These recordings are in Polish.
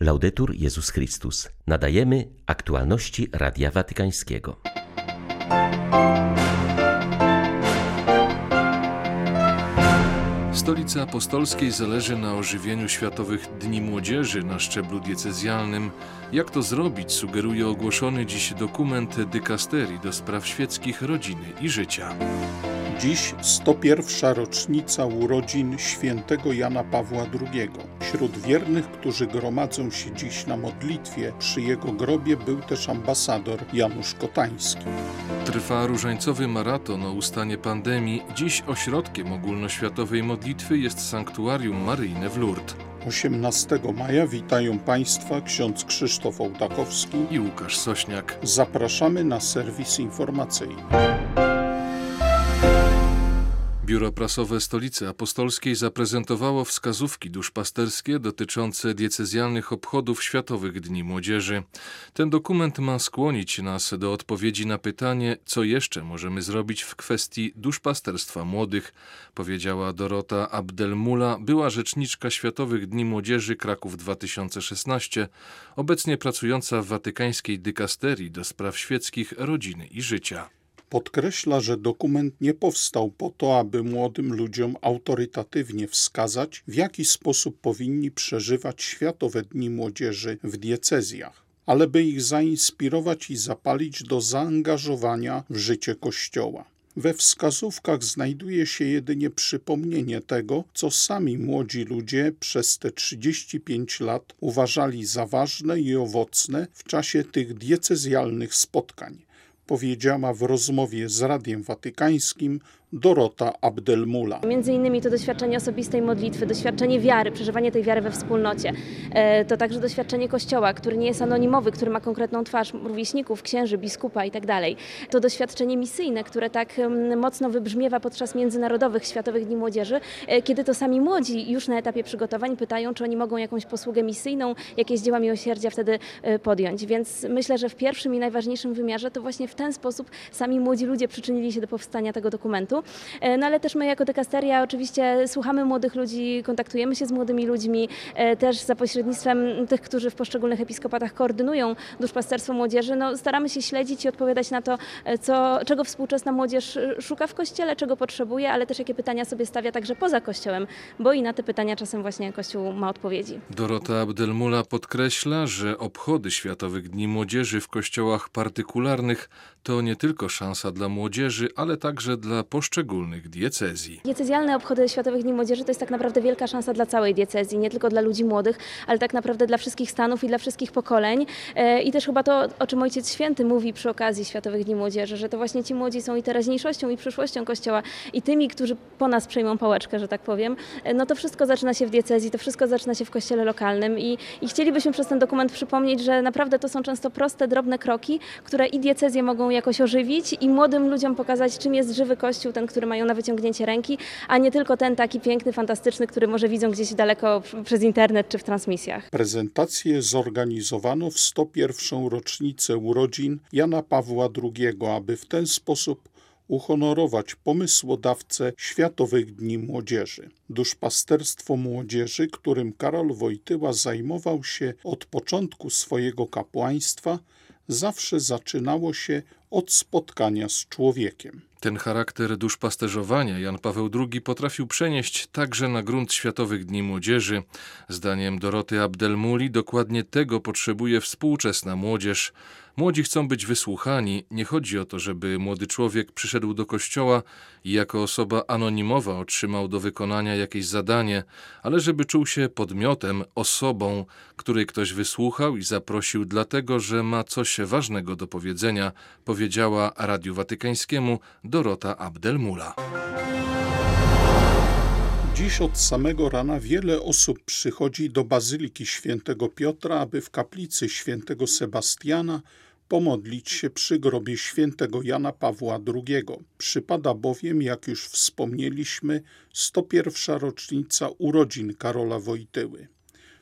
Laudetur Jezus Chrystus. Nadajemy aktualności Radia Watykańskiego. Stolicy Apostolskiej zależy na ożywieniu Światowych Dni Młodzieży na szczeblu diecezjalnym. Jak to zrobić, sugeruje ogłoszony dziś dokument dykasterii do spraw świeckich rodziny i życia. Dziś 101. rocznica urodzin świętego Jana Pawła II. Wśród wiernych, którzy gromadzą się dziś na modlitwie przy jego grobie był też ambasador Janusz Kotański. Trwa różańcowy maraton o ustanie pandemii. Dziś ośrodkiem ogólnoświatowej modlitwy jest sanktuarium maryjne w Lourdes. 18 maja witają Państwa ksiądz Krzysztof Ołtakowski i Łukasz Sośniak. Zapraszamy na serwis informacyjny. Biuro Prasowe Stolicy Apostolskiej zaprezentowało wskazówki duszpasterskie dotyczące diecezjalnych obchodów Światowych Dni Młodzieży. Ten dokument ma skłonić nas do odpowiedzi na pytanie, co jeszcze możemy zrobić w kwestii duszpasterstwa młodych, powiedziała Dorota Abdelmula, była rzeczniczka Światowych Dni Młodzieży Kraków 2016, obecnie pracująca w watykańskiej dykasterii do spraw świeckich, rodziny i życia. Podkreśla, że dokument nie powstał po to, aby młodym ludziom autorytatywnie wskazać, w jaki sposób powinni przeżywać Światowe Dni Młodzieży w diecezjach, ale by ich zainspirować i zapalić do zaangażowania w życie Kościoła. We wskazówkach znajduje się jedynie przypomnienie tego, co sami młodzi ludzie przez te 35 lat uważali za ważne i owocne w czasie tych diecezjalnych spotkań powiedziała w rozmowie z Radiem Watykańskim Dorota Abdelmula. Między innymi to doświadczenie osobistej modlitwy, doświadczenie wiary, przeżywanie tej wiary we wspólnocie. E, to także doświadczenie Kościoła, który nie jest anonimowy, który ma konkretną twarz rówieśników, księży, biskupa i tak. To doświadczenie misyjne, które tak mocno wybrzmiewa podczas międzynarodowych Światowych Dni Młodzieży, e, kiedy to sami młodzi już na etapie przygotowań pytają, czy oni mogą jakąś posługę misyjną, jakieś dzieła miłosierdzia wtedy e, podjąć. Więc myślę, że w pierwszym i najważniejszym wymiarze to właśnie w ten sposób sami młodzi ludzie przyczynili się do powstania tego dokumentu. E, no ale też my jako dekasteria oczywiście słuchamy młodych ludzi, kontaktujemy się z młodymi ludźmi, e, też za pośrednictwem tych, którzy w poszczególnych episkopatach koordynują duszpasterstwo młodzieży. No, staramy się śledzić i odpowiadać na to, e, co, czego współczesna młodzież szuka w Kościele, czego potrzebuje, ale też jakie pytania sobie stawia także poza Kościołem, bo i na te pytania czasem właśnie Kościół ma odpowiedzi. Dorota Abdelmula podkreśla, że obchody Światowych Dni Młodzieży w kościołach partykularnych to nie tylko szansa dla młodzieży, ale także dla poszczególnych diecezji. Diecezjalne obchody Światowych Dni Młodzieży to jest tak naprawdę wielka szansa dla całej diecezji, nie tylko dla ludzi młodych, ale tak naprawdę dla wszystkich stanów i dla wszystkich pokoleń. E, I też chyba to, o czym Ojciec Święty mówi przy okazji Światowych Dni Młodzieży, że to właśnie ci młodzi są i teraźniejszością, i przyszłością Kościoła, i tymi, którzy po nas przejmą pałeczkę, że tak powiem. E, no to wszystko zaczyna się w diecezji, to wszystko zaczyna się w Kościele lokalnym i, i chcielibyśmy przez ten dokument przypomnieć, że naprawdę to są często proste, drobne kroki, które i diecezje mogą jakoś ożywić i młodym ludziom pokazać, czym jest żywy Kościół, ten, który mają na wyciągnięcie ręki, a nie tylko ten taki piękny, fantastyczny, który może widzą gdzieś daleko przez internet czy w transmisjach. Prezentację zorganizowano w 101. rocznicę urodzin Jana Pawła II, aby w ten sposób uhonorować pomysłodawcę Światowych Dni Młodzieży. Duszpasterstwo młodzieży, którym Karol Wojtyła zajmował się od początku swojego kapłaństwa, zawsze zaczynało się od spotkania z człowiekiem. Ten charakter duszpasterzowania Jan Paweł II potrafił przenieść także na grunt Światowych Dni Młodzieży. Zdaniem Doroty Abdelmuli dokładnie tego potrzebuje współczesna młodzież. Młodzi chcą być wysłuchani. Nie chodzi o to, żeby młody człowiek przyszedł do kościoła i jako osoba anonimowa otrzymał do wykonania jakieś zadanie, ale żeby czuł się podmiotem, osobą, której ktoś wysłuchał i zaprosił dlatego, że ma coś ważnego do powiedzenia, powiedziała Radiu Watykańskiemu Dorota Abdelmula. Dziś od samego rana wiele osób przychodzi do Bazyliki Świętego Piotra, aby w kaplicy Świętego Sebastiana pomodlić się przy grobie świętego Jana Pawła II. Przypada bowiem, jak już wspomnieliśmy, 101. rocznica urodzin Karola Wojtyły.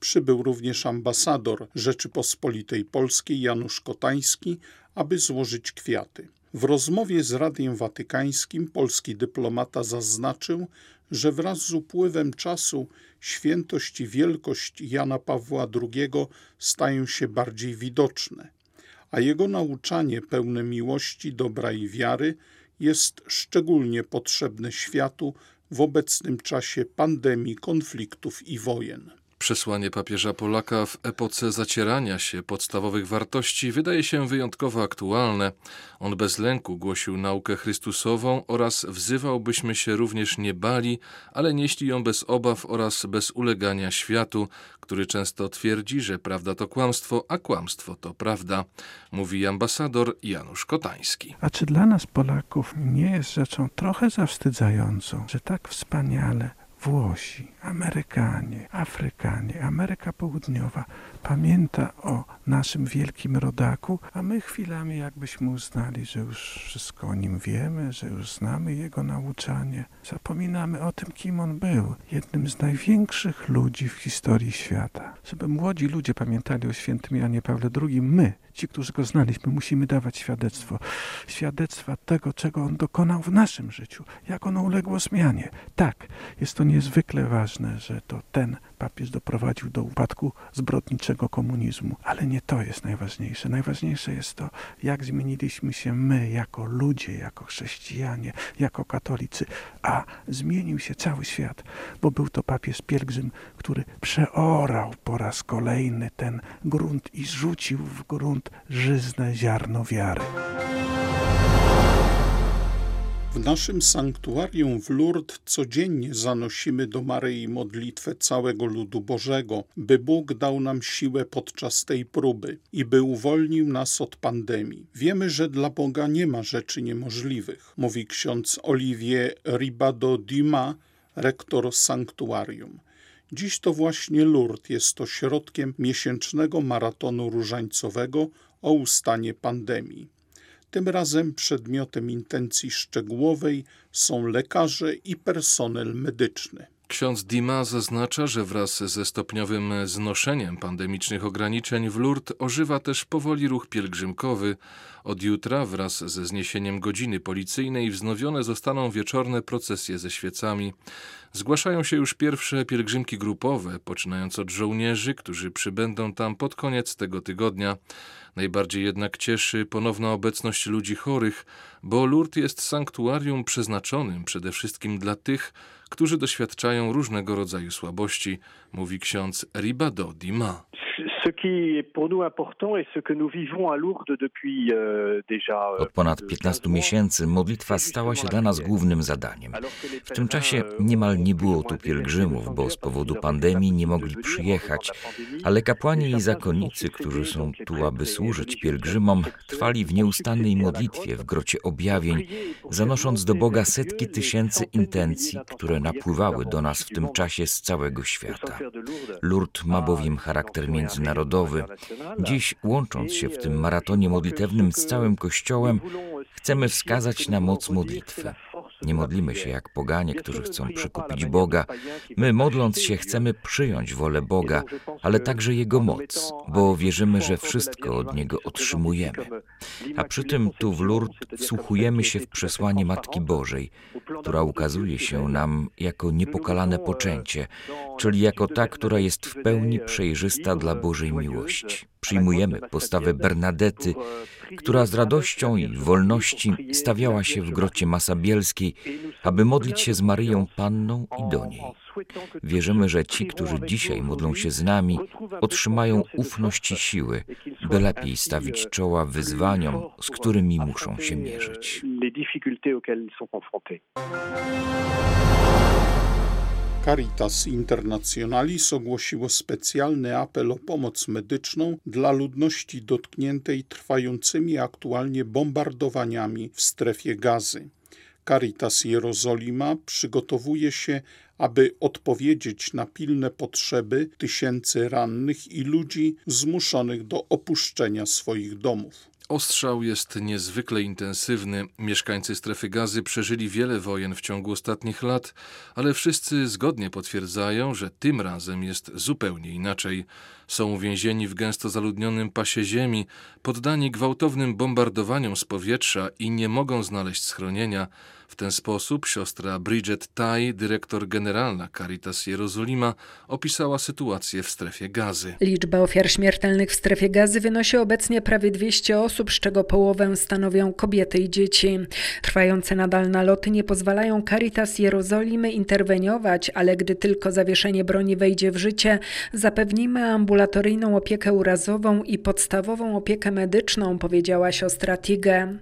Przybył również ambasador Rzeczypospolitej Polskiej Janusz Kotański, aby złożyć kwiaty. W rozmowie z Radiem Watykańskim polski dyplomata zaznaczył, że wraz z upływem czasu świętość i wielkość Jana Pawła II stają się bardziej widoczne, a jego nauczanie pełne miłości, dobra i wiary jest szczególnie potrzebne światu w obecnym czasie pandemii, konfliktów i wojen. Przesłanie papieża Polaka w epoce zacierania się podstawowych wartości wydaje się wyjątkowo aktualne. On bez lęku głosił naukę Chrystusową oraz wzywał, byśmy się również nie bali, ale nieśli ją bez obaw oraz bez ulegania światu, który często twierdzi, że prawda to kłamstwo, a kłamstwo to prawda, mówi ambasador Janusz Kotański. A czy dla nas Polaków nie jest rzeczą trochę zawstydzającą, że tak wspaniale Włosi, Amerykanie, Afrykanie, Ameryka Południowa pamięta o naszym wielkim rodaku, a my chwilami jakbyśmy uznali, że już wszystko o nim wiemy, że już znamy jego nauczanie. Zapominamy o tym, kim on był. Jednym z największych ludzi w historii świata. Żeby młodzi ludzie pamiętali o świętym Janie Pawle II, my, ci, którzy go znaliśmy, musimy dawać świadectwo. Świadectwa tego, czego on dokonał w naszym życiu, jak ono uległo zmianie. Tak, jest to niezwykle ważne, że to ten papież doprowadził do upadku zbrodniczego komunizmu, ale nie to jest najważniejsze. Najważniejsze jest to, jak zmieniliśmy się my jako ludzie, jako chrześcijanie, jako katolicy, a zmienił się cały świat, bo był to papież pielgrzym, który przeorał po raz kolejny ten grunt i rzucił w grunt żyzne ziarno wiary. W naszym sanktuarium w Lourdes codziennie zanosimy do Maryi modlitwę całego ludu Bożego, by Bóg dał nam siłę podczas tej próby i by uwolnił nas od pandemii. Wiemy, że dla Boga nie ma rzeczy niemożliwych, mówi ksiądz Olivier Ribado Dumas, rektor sanktuarium. Dziś to właśnie Lourdes jest to środkiem miesięcznego maratonu różańcowego o ustanie pandemii. Tym razem przedmiotem intencji szczegółowej są lekarze i personel medyczny. Ksiądz Dima zaznacza, że wraz ze stopniowym znoszeniem pandemicznych ograniczeń w Lourdes ożywa też powoli ruch pielgrzymkowy. Od jutra wraz ze zniesieniem godziny policyjnej wznowione zostaną wieczorne procesje ze świecami. Zgłaszają się już pierwsze pielgrzymki grupowe, poczynając od żołnierzy, którzy przybędą tam pod koniec tego tygodnia. Najbardziej jednak cieszy ponowna obecność ludzi chorych, bo Lourdes jest sanktuarium przeznaczonym przede wszystkim dla tych, którzy doświadczają różnego rodzaju słabości, mówi ksiądz Ribado Dima. Od ponad 15 miesięcy modlitwa stała się dla nas głównym zadaniem. W tym czasie niemal nie było tu pielgrzymów, bo z powodu pandemii nie mogli przyjechać, ale kapłani i zakonnicy, którzy są tu, aby służyć pielgrzymom, trwali w nieustannej modlitwie w grocie objawień, zanosząc do Boga setki tysięcy intencji, które napływały do nas w tym czasie z całego świata. Lourdes ma bowiem charakter międzynarodowy. Dziś, łącząc się w tym maratonie modlitewnym z całym Kościołem, chcemy wskazać na moc modlitwy. Nie modlimy się jak poganie, którzy chcą przykupić Boga. My, modląc się, chcemy przyjąć wolę Boga, ale także Jego moc, bo wierzymy, że wszystko od Niego otrzymujemy. A przy tym tu w Lourdes wsłuchujemy się w przesłanie Matki Bożej, która ukazuje się nam jako niepokalane poczęcie, czyli jako ta, która jest w pełni przejrzysta dla Bożej miłości. Przyjmujemy postawę Bernadety, która z radością i wolności stawiała się w grocie Masabielskiej, aby modlić się z Maryją Panną i do niej. Wierzymy, że ci, którzy dzisiaj modlą się z nami, otrzymają ufność i siły, by lepiej stawić czoła wyzwaniom, z którymi muszą się mierzyć. Caritas Internationalis ogłosiło specjalny apel o pomoc medyczną dla ludności dotkniętej trwającymi aktualnie bombardowaniami w strefie gazy. Caritas Jerozolima przygotowuje się, aby odpowiedzieć na pilne potrzeby tysięcy rannych i ludzi zmuszonych do opuszczenia swoich domów. Ostrzał jest niezwykle intensywny. Mieszkańcy strefy gazy przeżyli wiele wojen w ciągu ostatnich lat, ale wszyscy zgodnie potwierdzają, że tym razem jest zupełnie inaczej. Są uwięzieni w gęsto zaludnionym pasie ziemi, poddani gwałtownym bombardowaniom z powietrza i nie mogą znaleźć schronienia. W ten sposób siostra Bridget Tai, dyrektor generalna Caritas Jerozolima, opisała sytuację w strefie gazy. Liczba ofiar śmiertelnych w strefie gazy wynosi obecnie prawie 200 osób, z czego połowę stanowią kobiety i dzieci. Trwające nadal naloty nie pozwalają Caritas Jerozolimy interweniować, ale gdy tylko zawieszenie broni wejdzie w życie, zapewnimy ambulatoryjną opiekę urazową i podstawową opiekę medyczną, powiedziała siostra Tige.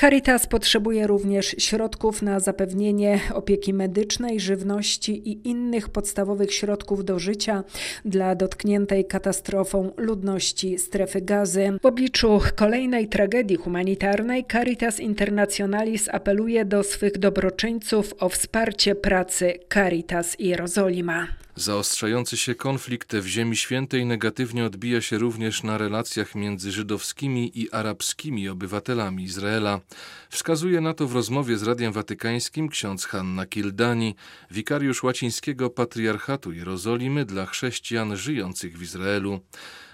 Caritas potrzebuje również środków na zapewnienie opieki medycznej, żywności i innych podstawowych środków do życia dla dotkniętej katastrofą ludności strefy gazy. W obliczu kolejnej tragedii humanitarnej Caritas Internationalis apeluje do swych dobroczyńców o wsparcie pracy Caritas Jerozolima. Zaostrzający się konflikt w Ziemi Świętej negatywnie odbija się również na relacjach między żydowskimi i arabskimi obywatelami Izraela. Wskazuje na to w rozmowie z Radiem Watykańskim ksiądz Hanna Kildani, wikariusz łacińskiego patriarchatu Jerozolimy dla chrześcijan żyjących w Izraelu.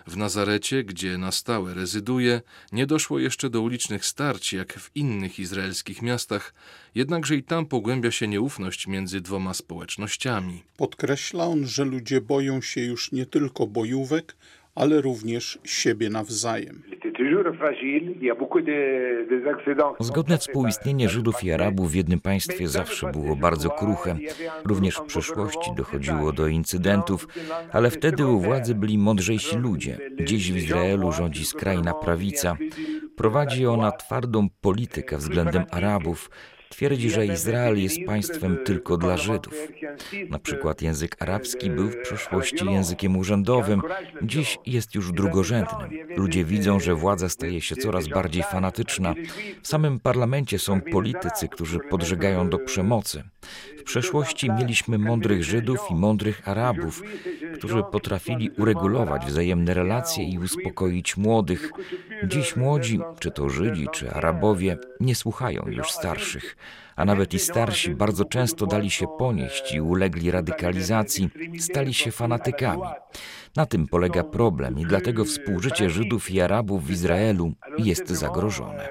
W Nazarecie, gdzie na stałe rezyduje, nie doszło jeszcze do ulicznych starć jak w innych izraelskich miastach, jednakże i tam pogłębia się nieufność między dwoma społecznościami. Podkreśla on, że ludzie boją się już nie tylko bojówek, ale również siebie nawzajem. Zgodne współistnienie Żydów i Arabów w jednym państwie zawsze było bardzo kruche. Również w przeszłości dochodziło do incydentów, ale wtedy u władzy byli mądrzejsi ludzie. Dziś w Izraelu rządzi skrajna prawica. Prowadzi ona twardą politykę względem Arabów, Twierdzi, że Izrael jest państwem tylko dla Żydów. Na przykład język arabski był w przeszłości językiem urzędowym, dziś jest już drugorzędnym. Ludzie widzą, że władza staje się coraz bardziej fanatyczna. W samym parlamencie są politycy, którzy podżegają do przemocy. W przeszłości mieliśmy mądrych Żydów i mądrych Arabów, którzy potrafili uregulować wzajemne relacje i uspokoić młodych. Dziś młodzi, czy to Żydzi, czy Arabowie, nie słuchają już starszych a nawet i starsi bardzo często dali się ponieść i ulegli radykalizacji, stali się fanatykami. Na tym polega problem i dlatego współżycie Żydów i Arabów w Izraelu jest zagrożone.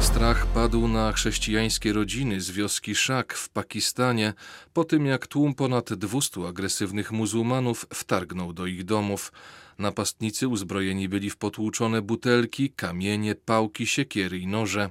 Strach padł na chrześcijańskie rodziny z wioski Szak w Pakistanie po tym, jak tłum ponad 200 agresywnych muzułmanów wtargnął do ich domów. Napastnicy uzbrojeni byli w potłuczone butelki, kamienie, pałki, siekiery i noże.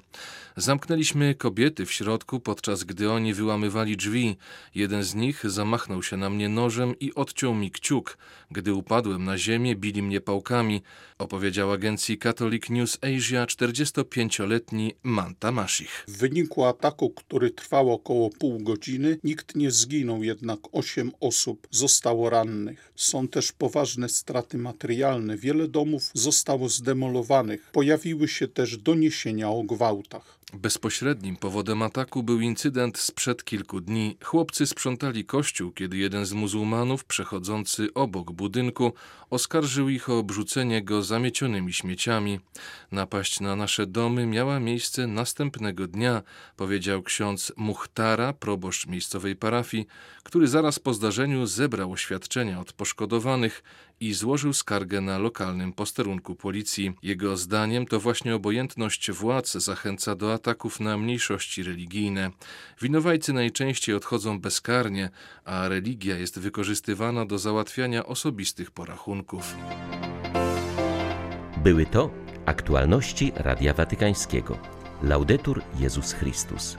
Zamknęliśmy kobiety w środku, podczas gdy oni wyłamywali drzwi. Jeden z nich zamachnął się na mnie nożem i odciął mi kciuk. Gdy upadłem na ziemię, bili mnie pałkami, opowiedział agencji Catholic News Asia 45-letni Manta Mashich. W wyniku ataku, który trwał około pół godziny, nikt nie zginął, jednak osiem osób zostało rannych. Są też poważne straty materialne. Wiele domów zostało zdemolowanych. Pojawiły się też doniesienia o gwałtach. Bezpośrednim powodem ataku był incydent sprzed kilku dni. Chłopcy sprzątali kościół, kiedy jeden z muzułmanów przechodzący obok budynku oskarżył ich o obrzucenie go zamiecionymi śmieciami. Napaść na nasze domy miała miejsce następnego dnia, powiedział ksiądz Muhtara, proboszcz miejscowej parafii, który zaraz po zdarzeniu zebrał oświadczenia od poszkodowanych i złożył skargę na lokalnym posterunku policji. Jego zdaniem to właśnie obojętność władz zachęca do ataków na mniejszości religijne. Winowajcy najczęściej odchodzą bezkarnie, a religia jest wykorzystywana do załatwiania osobistych porachunków. Były to aktualności Radia Watykańskiego. Laudetur Jezus Chrystus.